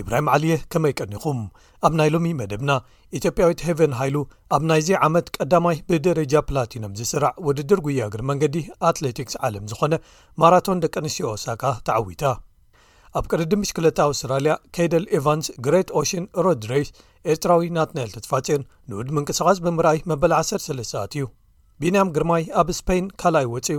ኢብራሂም ዓሊየ ከመይ ቀኒኹም ኣብ ናይ ሎሚ መደብና ኢትዮጵያዊት ሄቨን ሃይሉ ኣብ ናይዚ ዓመት ቀዳማይ ብደረጃ ፕላቲኖም ዝስራዕ ውድድር ጉያ እግሪ መንገዲ ኣትሌቲክስ ዓለም ዝኾነ ማራቶን ደቂ ኣንስትዮ ኦሳካ ተዓዊታ ኣብ ቅርዲ ምሽክለታ ኣውስትራልያ ከይደል ኤቫንስ ግሬት ኦሽን ሮድሬስ ኤርትራዊ ናትናኤል ተትፋፅዮን ንኡድ ምንቅስቓስ ብምርኣይ መበል 13 ሰዓት እዩ ቢንያም ግርማይ ኣብ ስፐይን ካልኣይ ወፅዩ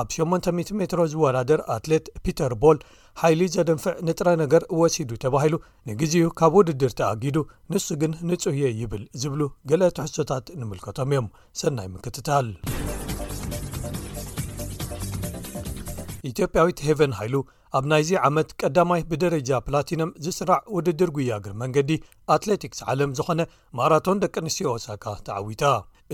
ኣብ 800 ሜትሮ ዝወዳደር ኣትሌት ፒተር ቦል ሓይሊ ዘደንፍዕ ንጥረ ነገር ወሲዱ ተባሂሉ ንግዜኡ ካብ ውድድር ተኣጊዱ ንሱ ግን ንጹህየ ይብል ዝብሉ ገለ ትሕሶታት ንምልከቶም እዮም ሰናይ ምክትታል ኢትዮጵያዊት ሄቨን ሃይሉ ኣብ ናይዚ ዓመት ቀዳማይ ብደረጃ ፕላቲኖም ዝስራዕ ውድድር ጉያግር መንገዲ ኣትሌቲክስ ዓለም ዝኾነ ማራቶን ደቂ ኣንስትዮ ኦሳካ ተዓዊታ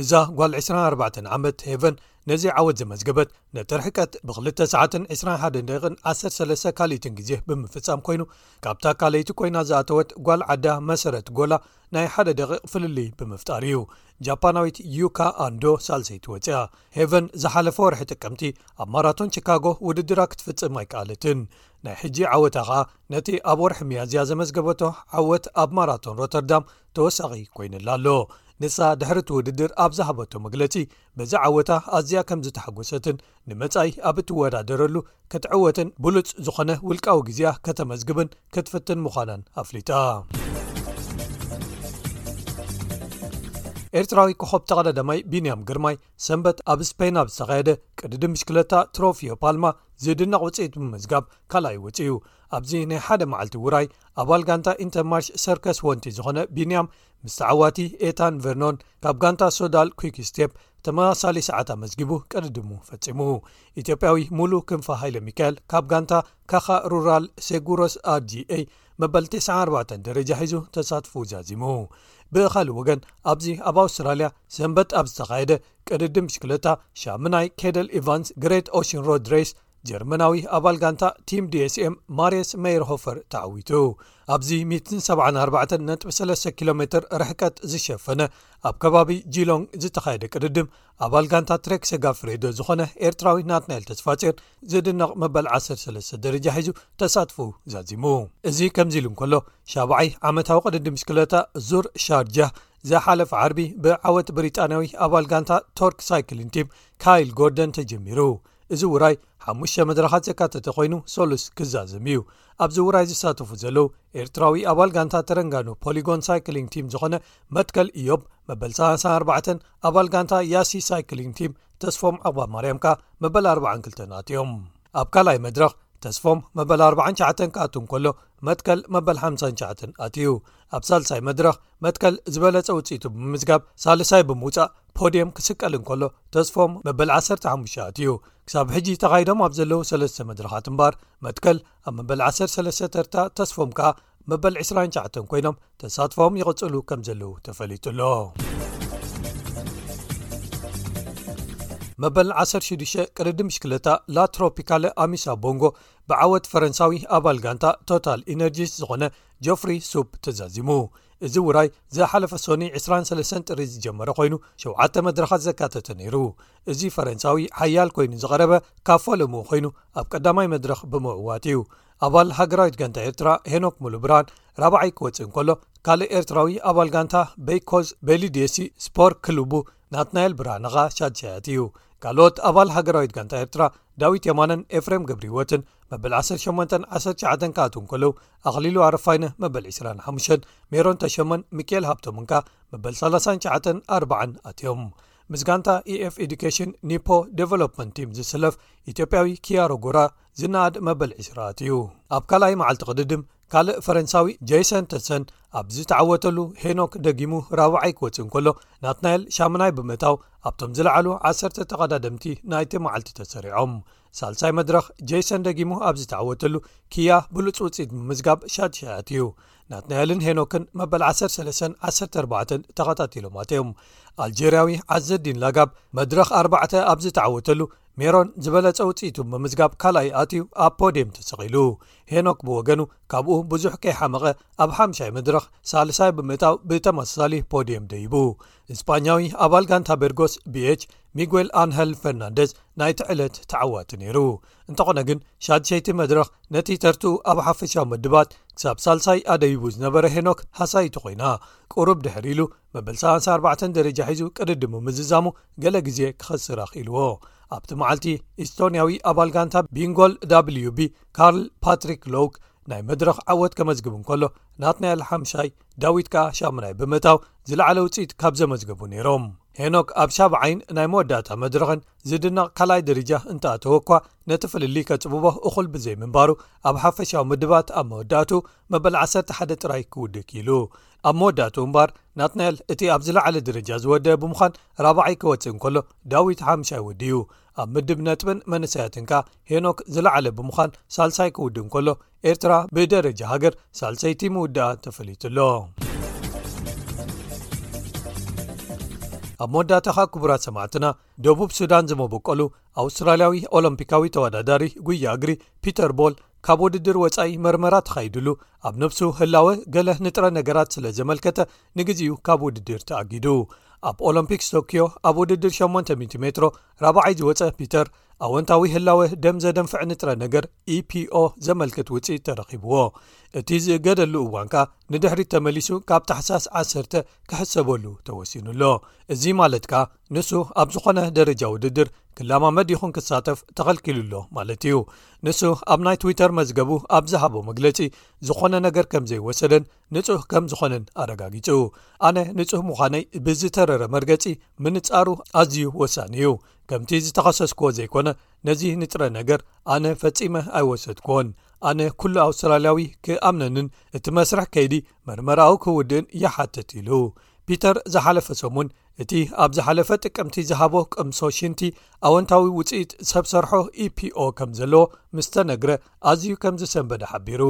እዛ ጓል 24 ዓመት ሄቨን ነዚ ዓወት ዘመዝገበት ነቲ ርሕቀት ብ2 ሰዓትን 21 ደቂቕን 13 ካሊኢትን ግዜ ብምፍጻም ኮይኑ ካብታ ካለይቲ ኮይና ዝኣተወት ጓል ዓዳ መሰረት ጎላ ናይ ሓደ ደቂቕ ፍልልይ ብምፍጣር እዩ ጃፓናዊት ዩካ ኣንዶ ሳልሰይቲ ወፅያ ሄቨን ዝሓለፈ ወርሒ ጥቅምቲ ኣብ ማራቶን ቺካጎ ውድድራ ክትፍፅም ኣይከኣለትን ናይ ሕጂ ዓወታ ከኣ ነቲ ኣብ ወርሒ መያዝያ ዘመዝገበቶ ዓወት ኣብ ማራቶን ሮተርዳም ተወሳኺ ኮይኑላ ኣሎ ንሳ ድሕሪ እቲ ውድድር ኣብ ዝሃበቶ መግለፂ በዚ ዓወታ ኣዝያ ከም ዝተሓጎሰትን ንመጻኢ ኣብ እትወዳደረሉ ክትዕወትን ብሉጽ ዝኾነ ውልቃዊ ግዜኣ ከተመዝግብን ክትፍትን ምዃናን ኣፍሊጣ። ኤርትራዊ ኮኾብ ተቐዳዳማይ ቢንያም ግርማይ ሰንበት ኣብ ስፐይን ኣብ ዝተኻየደ ቅድዲ ምሽክለታ ትሮፊዮ ፓልማ ዝድነቕ ውፅኢት ብምምዝጋብ ካልኣይ ወፅእዩ ኣብዚ ናይ ሓደ መዓልቲ ውራይ ኣባል ጋንታ ኢንተርማርሽ ሰርከስ ወንቲ ዝኾነ ቢንያም ምስ ተዓዋቲ ኤታን ቨርኖን ካብ ጋንታ ሶዳል ኩክ ስቴፕ ተመሳሳሊ ሰዓት ኣመዝጊቡ ቀድድሙ ፈጺሙ ኢትዮጵያዊ ሙሉ ክንፋ ሃይለ ሚካኤል ካብ ጋንታ ካኻ ሩራል ሴጉሮስ ኣርgኣ መበል 94 ደረጃ ሒዙ ተሳትፉ ዛዚሙ ብኻልእ ወገን ኣብዚ ኣብ ኣውስትራልያ ሰንበት ኣብ ዝተኻየደ ቅድድም ሽክለታ ሻሙናይ ኬደል ኢቫንስ ግሬት ኦሽን ሮድሬስ ጀርመናዊ ኣባል ጋንታ ቲም dsm ማርስ መይርሆፈር ተዓዊቱ ኣብዚ 174 ነጥቢ 3 ኪሎ ሜር ርሕቀት ዝሸፈነ ኣብ ከባቢ ጂሎንግ ዝተኻየደ ቅድድም ኣባል ጋንታ ትረክ ሰጋ ፍሬዶ ዝኾነ ኤርትራዊ ናትናኤል ተስፋጽዮን ዝድነቕ መበል 13 ደረጃ ሒዙ ተሳትፉ ዛዚሙ እዚ ከምዚ ኢሉ እንከሎ ሻብዓይ ዓመታዊ ቅድድም ሽክለታ ዙር ሻርጃ ዝሓለፈ ዓርቢ ብዓወት ብሪጣንያዊ ኣባል ጋንታ ቶርክ ሳይክሊን ቲም ካይል ጎርደን ተጀሚሩ እዚ ውራይ ሓሙሽተ መድረኻት ዘካተተ ኮይኑ ሰሉስ ክዛዘም እዩ ኣብዚ ውራይ ዝሳተፉ ዘለዉ ኤርትራዊ ኣባል ጋንታ ተረንጋኑ ፖሊጎን ሳይክሊንግ ቲም ዝኾነ መትከል እዮብ መበል 34 ኣባል ጋንታ ያሲ ሳይክሊንግ ቲም ተስፎም ዕቕባ ማርያም ከኣ መበል 42 ኣትዮም ኣብ ካልኣይ መድረኽ ተስፎም መበል 49 ክኣት እንከሎ መትከል መበል 59 ኣትዩ ኣብ ሳልሳይ መድረኽ መትከል ዝበለፀ ውፅኢቱ ብምምዝጋብ ሳልሳይ ብምውፃእ ፖድየም ክስቀል እንከሎ ተስፎም መበል ዓሰርተ ሓሙሽተ ኣትዩ። ክሳብ ሕጂ ተኻይዶም ኣብ ዘለዉ ሰለስተ መድረኻት እምበኣር መትከል ኣብ መበል ዓሰርተ ሰለስተ ተርታ ተስፎም ከኣ መበል ዕስራን ትሽዓተን ኮይኖም ተሳትፎም ይቕፅሉ ከም ዘለዉ ተፈሊጡ ኣሎ። መበል 16 ቅርድም ሽክለታ ላትሮፒካለ ኣሚሳ ቦንጎ ብዓወት ፈረንሳዊ ኣባል ጋንታ ቶታል ኢነርጂስ ዝኾነ ጆፍሪ ሱፕ ተዛዚሙ እዚ ውራይ ዝሓለፈ ሶኒ 23 ጥሪ ዝጀመረ ኮይኑ ሸተ መድረኻት ዘካተተ ነይሩ እዚ ፈረንሳዊ ሓያል ኮይኑ ዝቐረበ ካብ ፈለሙ ኮይኑ ኣብ ቀዳማይ መድረኽ ብምእዋት እዩ ኣባል ሃገራዊት ጋንታ ኤርትራ ሄኖክ ሙሉ ብራን ራብዓይ ክወፅእ እንከሎ ካልእ ኤርትራዊ ኣባል ጋንታ ቤኮዝ ቤሊድሲ ስፖር ክልቡ ናትናኤል ብርሃነኻ ሻድሻያት እዩ ካልኦት ኣባል ሃገራዊት ጋንታ ኤርትራ ዳዊት የማነን ኤፍሬም ገብሪ ህይወትን መበል 18 19 ክኣት እንከለዉ ኣኽሊሉ ኣረፋይነ መበል 25 ሜሮን ተሸመን ሚኬኤል ሃብቶምን ከኣ መበል 3940 ኣትዮም ምስ ጋንታ ኤኤf ኤዱኬሽን ኒፖ ደቨሎፕመንት ቲም ዝስለፍ ኢትዮጵያዊ ክያሮ ጎራ ዝነኣድ መበል 20 ኣት እዩ ኣብ ካልኣይ መዓልቲ ቅድድም ካልእ ፈረንሳዊ ጀይሰን ተሰን ኣብ ዝተዓወተሉ ሄኖክ ደጊሙ ራብዓይ ክወፅእ እንከሎ ናትናኤል ሻሙናይ ብምእታው ኣብቶም ዝለዓሉ ዓሰርተ ተቐዳደምቲ ናይቲ መዓልቲ ተሰሪዖም ሳልሳይ መድረኽ ጀይሰን ደጊሙ ኣብ ዝተዓወተሉ ክያ ብሉፅ ውፅኢት ምምዝጋብ ሻትሸዐት እዩ ናትናኤልን ሄኖክን መበል 13 14 ተኸታቲሎም ኣትዮም ኣልጀርያዊ ዓዘዲን ላጋብ መድረኽ ኣርባዕተ ኣብ ዝተዓወተሉ ሜሮን ዝበለፀ ውፅኢቱ ምምዝጋብ ካልኣይ ኣትዩ ኣብ ፖድም ተሰቒሉ ሄኖክ ብወገኑ ካብኡ ብዙሕ ከይሓመቐ ኣብ ሓምሻይ መድረኽ ሳልሳይ ብምእታው ብተመሳሳሊ ፖድየም ደይቡ እስጳኛዊ ኣባል ጋንታ ቤርጎስ ብች ሚጉል ኣንሀል ፈርናንደስ ናይቲ ዕለት ተዓዋቲ ነይሩ እንተኾነ ግን ሻድሸይቲ መድረኽ ነቲ ተርቱ ኣብ ሓፈሻዊ ምድባት ክሳብ ሳልሳይ ኣደይቡ ዝነበረ ሄኖክ ሃሳይቲ ኮይና ቅሩብ ድሕር ኢሉ መበል 34 ደረጃ ሒዙ ቅድድሙ ምዝዛሙ ገለ ግዜ ክኸስር ኣኽኢልዎ ኣብቲ መዓልቲ ኢስቶንያዊ ኣባል ጋንታ ቢንጎል wb ካርል ፓትሪክ ሎው ናይ መድረኽ ዓወት ከመዝግብ እንከሎ ናትናይ ኣልሓምሻይ ዳዊት ከኣ ሻሙናይ ብምእታው ዝለዓለ ውፅኢት ካብ ዘመዝገቡ ነይሮም ሄኖክ ኣብ ሻብዓይን ናይ መወዳእታ መድረኽን ዝድነቕ ካልኣይ ደረጃ እንተኣተወ እኳ ነቲ ፍልሊ ከፅብቦ እኹል ብዘይምንባሩ ኣብ ሓፈሻዊ ምድባት ኣብ መወዳእቱ መበል 11ደ ጥራይ ክውድእ ክኢሉ ኣብ መወዳእቱ እምባር ናትናኤል እቲ ኣብ ዝለዓለ ደረጃ ዝወደአ ብምዃን ራብዓይ ክወፅእ እንከሎ ዳዊት ሓምሻይ ወድዩ ኣብ ምድብ ነጥብን መንሰያትንካ ሄኖክ ዝለዓለ ብምዃን ሳልሳይ ክውድእ እንከሎ ኤርትራ ብደረጃ ሃገር ሳልሰይቲ ምውድኣ ተፈሊጡ ኣሎ ኣብ መወዳእታኻ ክቡራት ሰማዕትና ደቡብ ሱዳን ዝመበቀሉ ኣውስትራልያዊ ኦሎምፒካዊ ተወዳዳሪ ጉያ እግሪ ፒተር ቦል ካብ ውድድር ወፃኢ መርመራ ተኻይድሉ ኣብ ነብሱ ህላወ ገለ ንጥረ ነገራት ስለ ዘመልከተ ንግዜኡ ካብ ውድድር ተኣጊዱ ኣብ ኦሎምፒክስ ቶክዮ ኣብ ውድድር 800 ሜትሮ ራብዓይ ዝወጸ ፒተር ኣወንታዊ ህላወ ደም ዘደንፍዕ ንጥረ ነገር ኢፒኦ ዘመልክት ውፅኢት ተረኺብዎ እቲ ዝእገደሉ እዋን ከኣ ንድሕሪት ተመሊሱ ካብ ታሕሳስ 1ሰ ክሕሰበሉ ተወሲኑ ኣሎ እዚ ማለት ከኣ ንሱ ኣብ ዝኾነ ደረጃ ውድድር ክላማመድ ይኹን ክሳተፍ ተኸልኪሉ ኣሎ ማለት እዩ ንሱ ኣብ ናይ ትዊተር መዝገቡ ኣብ ዝሃቦ መግለፂ ዝኾነ ነገር ከም ዘይወሰደን ንጹህ ከም ዝኾነን ኣረጋጊጹ ኣነ ንጹህ ምዃነይ ብዝተረረ መርገጺ ምንጻሩ ኣዝዩ ወሳኒ እዩ ከምቲ ዝተኸሰስክዎ ዘይኮነ ነዚ ንጥረ ነገር ኣነ ፈጺመ ኣይወሰድክዎን ኣነ ኩሉ ኣውስትራልያዊ ክኣምነንን እቲ መስርሕ ከይዲ መርመራዊ ክውድእን ይሓትት ኢሉ ፒተር ዝሓለፈ ሰሙን እቲ ኣብ ዝሓለፈ ጥቅምቲ ዝሃቦ ቅምሶ ሽንቲ ኣወንታዊ ውፅኢት ሰብ ሰርሖ ኢፒኦ ከም ዘለዎ ምስተነግረ ኣዝዩ ከም ዝሰንበደ ሓቢሩ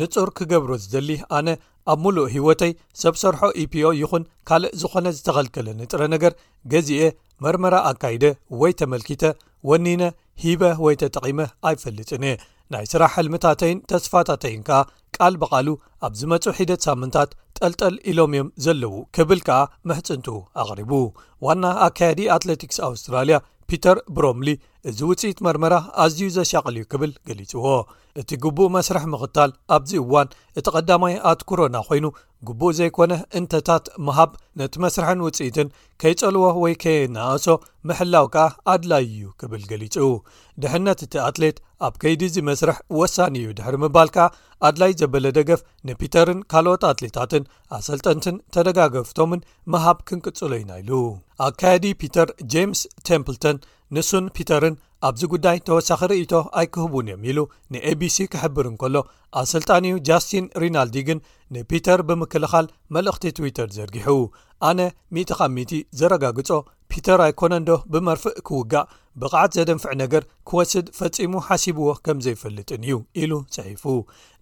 ንጹር ክገብሮ ዝደሊ ኣነ ኣብ ምሉእ ህይወተይ ሰብ ሰርሖ ኢፒዮ ይኹን ካልእ ዝኾነ ዝተኸልከለ ንጥረ ነገር ገዚኤ መርመራ ኣካይደ ወይ ተመልኪተ ወኒነ ሂበ ወይ ተጠቒመ ኣይፈልጥን እየ ናይ ስራሕ ሕልምታተይን ተስፋታተይን ከኣ ቃል ብቓሉ ኣብ ዝመጹ ሒደት ሳምንታት ጠልጠል ኢሎም እዮም ዘለዉ ክብል ከኣ ምሕጽንቱ ኣቕሪቡ ዋና ኣካያዲ ኣትለቲክስ ኣውስትራልያ ፒተር ብሮምሊ እዚ ውጽኢት መርመራ ኣዝዩ ዘሻቕል እዩ ክብል ገሊጽዎ እቲ ግቡእ መስርሕ ምኽታል ኣብዚ እዋን እቲ ቐዳማይ ኣትኩሮና ኮይኑ ግቡእ ዘይኮነ እንተታት ምሃብ ነቲ መስርሕን ውፅኢትን ከይፀልዎ ወይ ከየናኣእሶ ምሕላው ከኣ ኣድላይ እዩ ክብል ገሊጹ ድሕነት እቲ ኣትሌት ኣብ ከይዲ እዚ መስርሕ ወሳኒ እዩ ድሕሪ ምባል ከኣ ኣድላይ ዘበለ ደገፍ ንፒተርን ካልኦት ኣትሌታትን ኣሰልጠንትን ተደጋገፍቶምን ምሃብ ክንቅፅሎ ኢና ኢሉ ኣካየዲ ፒተር ጀምስ ተምፕልተን ንሱን ፒተርን ኣብዚ ጉዳይ ተወሳኺ ርእይቶ ኣይክህቡን እዮም ኢሉ ንኤቢሲ ክሕብር እንከሎ ኣሰልጣኒኡ ጃስቲን ሪናልዲ ግን ንፒተር ብምክልኻል መልእኽቲ ትዊተር ዘርጊሑ ኣነ ሚእቲ ካብ ሚእቲ ዘረጋግጾ ፒተር ኣይኮነንዶ ብመርፍእ ክውጋእ ብቕዓት ዘደንፍዕ ነገር ክወስድ ፈጺሙ ሓሲብዎ ከም ዘይፈልጥን እዩ ኢሉ ጽሒፉ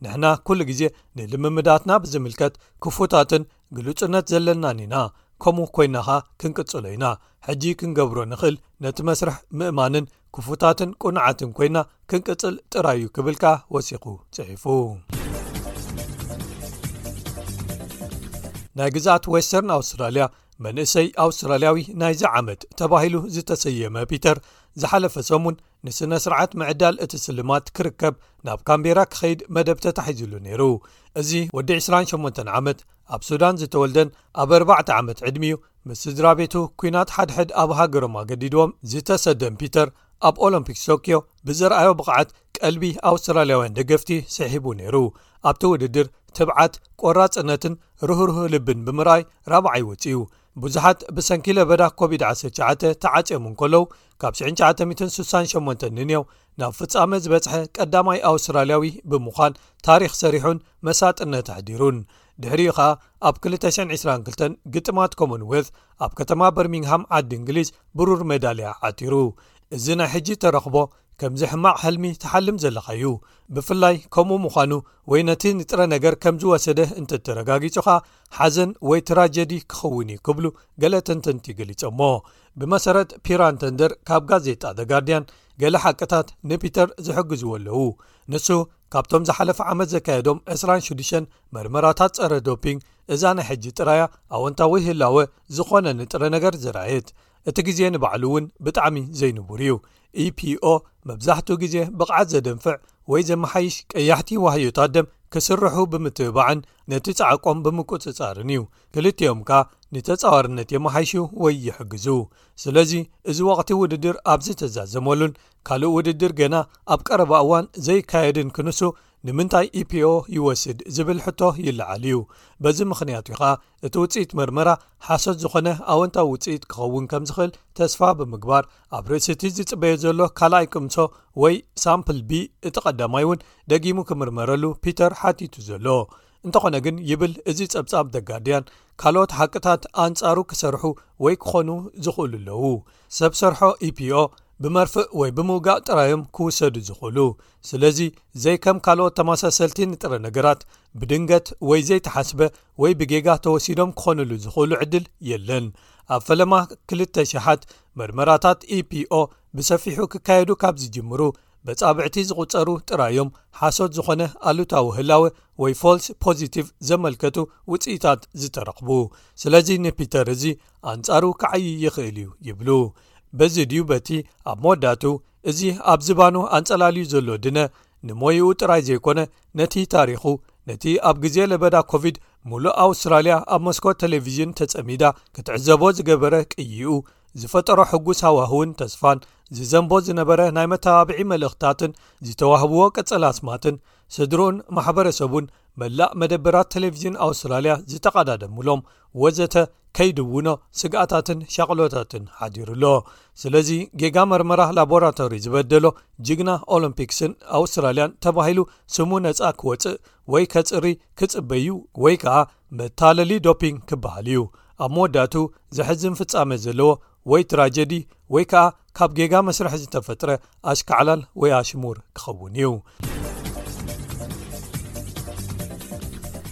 ንሕና ኩሉ ግዜ ንልምምዳትና ብዝምልከት ክፉታትን ግሉጽነት ዘለናን ኢና ከምኡ ኮይናኻ ክንቅጽሎ ኢና ሕጂ ክንገብሮ ንኽእል ነቲ መስርሕ ምእማንን ክፉታትን ቅኑዓትን ኮይና ክንቅጽል ጥራይ እዩ ክብል ከኣ ወሲኹ ጽሒፉ ናይ ግዛኣት ወስተርን ኣውስትራልያ መንእሰይ ኣውስትራልያዊ ናይዚ ዓመት ተባሂሉ ዝተሰየመ ፒተር ዝሓለፈ ሰሙን ንስነ ስርዓት ምዕዳል እቲ ስልማት ክርከብ ናብ ካምቤራ ክኸይድ መደብ ተታሒዙሉ ነይሩ እዚ ወዲ 28 ዓመት ኣብ ሱዳን ዝተወልደን ኣብ 4ርባዕተ ዓመት ዕድሚኡ ምስ ስድራ ቤቱ ኲናት ሓድሕድ ኣብ ሃገሮም ኣገዲድዎም ዝተሰደን ፒተር ኣብ ኦሎምፒክስ ቶክዮ ብዘርኣዮ ብቕዓት ቀልቢ ኣውስትራልያውያን ደገፍቲ ስሒቡ ነይሩ ኣብቲ ውድድር ትብዓት ቆራፅነትን ርህርህ ልብን ብምርኣይ ራብዓይ ወፅኡ ብዙሓት ብሰንኪ ለበዳ ኮቪድ-19 ተዓፅዮም እንከለዉ ካብ 1968 ንኔው ናብ ፍጻመ ዝበጽሐ ቀዳማይ ኣውስትራልያዊ ብምዃን ታሪኽ ሰሪሑን መሳጥነት ኣሕዲሩን ድሕሪኡ ኸኣ ኣብ 222 ግጥማት ኮመን ወልት ኣብ ከተማ በርሚንግሃም ዓዲ እንግሊዝ ብሩር መዳልያ ዓቲሩ እዚ ናይ ሕጂ ተረኽቦ ከምዚ ሕማቕ ሕልሚ ተሓልም ዘለካ እዩ ብፍላይ ከምኡ ምዃኑ ወይ ነቲ ንጥረ ነገር ከም ዝወሰደ እንተ ተረጋጊጹ ኸኣ ሓዘን ወይ ትራጀዲ ክኽውንዩ ክብሉ ገለ ተንተንቲ ገሊጾሞ ብመሰረት ፒራን ተንደር ካብ ጋዜጣ the ጋርድያን ገለ ሓቅታት ንፒተር ዝሕግዝዎ ኣለዉ ንሱ ካብቶም ዝሓለፈ ዓመት ዘካየዶም 26 መርመራታት ፀረ ዶፒንግ እዛ ናይ ሕጂ ጥራያ ኣወንታዊ ህላወ ዝኾነ ንጥረ ነገር ዝረኣየት እቲ ግዜ ንባዕሉ እውን ብጣዕሚ ዘይንቡር እዩ ኢፒኦ መብዛሕትኡ ግዜ ብቕዓት ዘደንፍዕ ወይ ዘመሓይሽ ቀያሕቲ ዋህዮታት ደም ክስርሑ ብምትብባዕን ነቲ ፃዕቆም ብምቁፅፃርን እዩ ክልቲኦም ከኣ ንተጻዋርነት የመሓይሹ ወይ ይሕግዙ ስለዚ እዚ ወቕቲ ውድድር ኣብዚ ተዛዘመሉን ካልእ ውድድር ገና ኣብ ቀረባ እዋን ዘይካየድን ክንሱ ንምንታይ ኢፒኦ ይወስድ ዝብል ሕቶ ይለዓል እዩ በዚ ምኽንያት እዩ ከኣ እቲ ውፅኢት መርመራ ሓሶት ዝኾነ ኣወንታዊ ውፅኢት ክኸውን ከም ዝኽእል ተስፋ ብምግባር ኣብ ርእሲ እቲ ዝፅበዮ ዘሎ ካልኣይ ቅምሶ ወይ ሳምፕል ቢ እቲ ቀዳማይ እውን ደጊሙ ክምርመረሉ ፒተር ሓቲቱ ዘሎ እንተኾነ ግን ይብል እዚ ጸብጻብ ደጋርድያን ካልኦት ሓቅታት ኣንጻሩ ክሰርሑ ወይ ክኾኑ ዝኽእሉ ኣለዉ ሰብ ሰርሖ ኢፒኦ ብመርፍእ ወይ ብምውጋእ ጥራዮም ክውሰዱ ዝኽእሉ ስለዚ ዘይከም ካልኦት ተመሳሰልቲ ንጥረ ነገራት ብድንገት ወይ ዘይተሓስበ ወይ ብጌጋ ተወሲዶም ክኾኑሉ ዝኽእሉ ዕድል የለን ኣብ ፈለማ 2ልተ ሸሓት መርመራታት ኢፒኦ ብሰፊሑ ክካየዱ ካብ ዝጅምሩ በጻብዕቲ ዝቝጸሩ ጥራይ'ዮም ሓሶት ዝዀነ ኣሉታዊ ህላወ ወይ ፎልስ ፖዚቲቭ ዘመልከቱ ውጽኢታት ዝተረኽቡ። ስለዚ ንፒተር እዚ ኣንጻሩ ክዓዪ ይኽእል'ዩ ይብሉ። በዚ ድዩ በቲ ኣብ መወዳእትኡ እዚ ኣብ ዝባኑ ኣንጸላልዩ ዘሎ ድነ ንሞይኡ ጥራይ ዘይኰነ ነቲ ታሪኹ ነቲ ኣብ ግዜ ለበዳ ኮቪድ ምሉእ ኣውስትራልያ ኣብ መስኮት ተለቪዥን ተጸሚዳ ክትዕዘቦ ዝገበረ ቅይኡ ዝፈጠሮ ሕጉስ ሃዋህውን ተስፋን ዝዘንቦ ዝነበረ ናይ መተባብዒ መልእኽታትን ዝተዋህብዎ ቀጸል ኣስማትን ስድርኡን ማሕበረሰቡን መላእ መደበራት ቴሌቭዥን ኣውስትራልያ ዝተቓዳደምሎም ወዘተ ከይድውኖ ስግኣታትን ሻቕሎታትን ሓዲሩ ኣሎ ስለዚ ጌጋ መርመራ ላቦራቶሪ ዝበደሎ ጅግና ኦሎምፒክስን ኣውስትራልያን ተባሂሉ ስሙ ነፃ ክወፅእ ወይ ከፅሪ ክፅበዩ ወይ ከዓ መታለሊ ዶፒንግ ክበሃል እዩ ኣብ መወዳእቱ ዘሕዝን ፍጻመ ዘለዎ ወይ ትራጀዲ ወይ ከኣ ካብ ጌጋ መስርሒ ዝተፈጥረ ኣሽካዕላል ወይ ኣሽሙር ክኸውን እዩ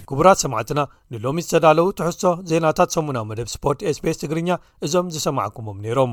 ክቡራት ሰማዕትና ንሎሚ ዝተዳለዉ ትሕዝቶ ዜናታት ሰሙናዊ መደብ ስፖርት ስቤስ ትግርኛ እዞም ዝሰማዕኩሞም ነይሮም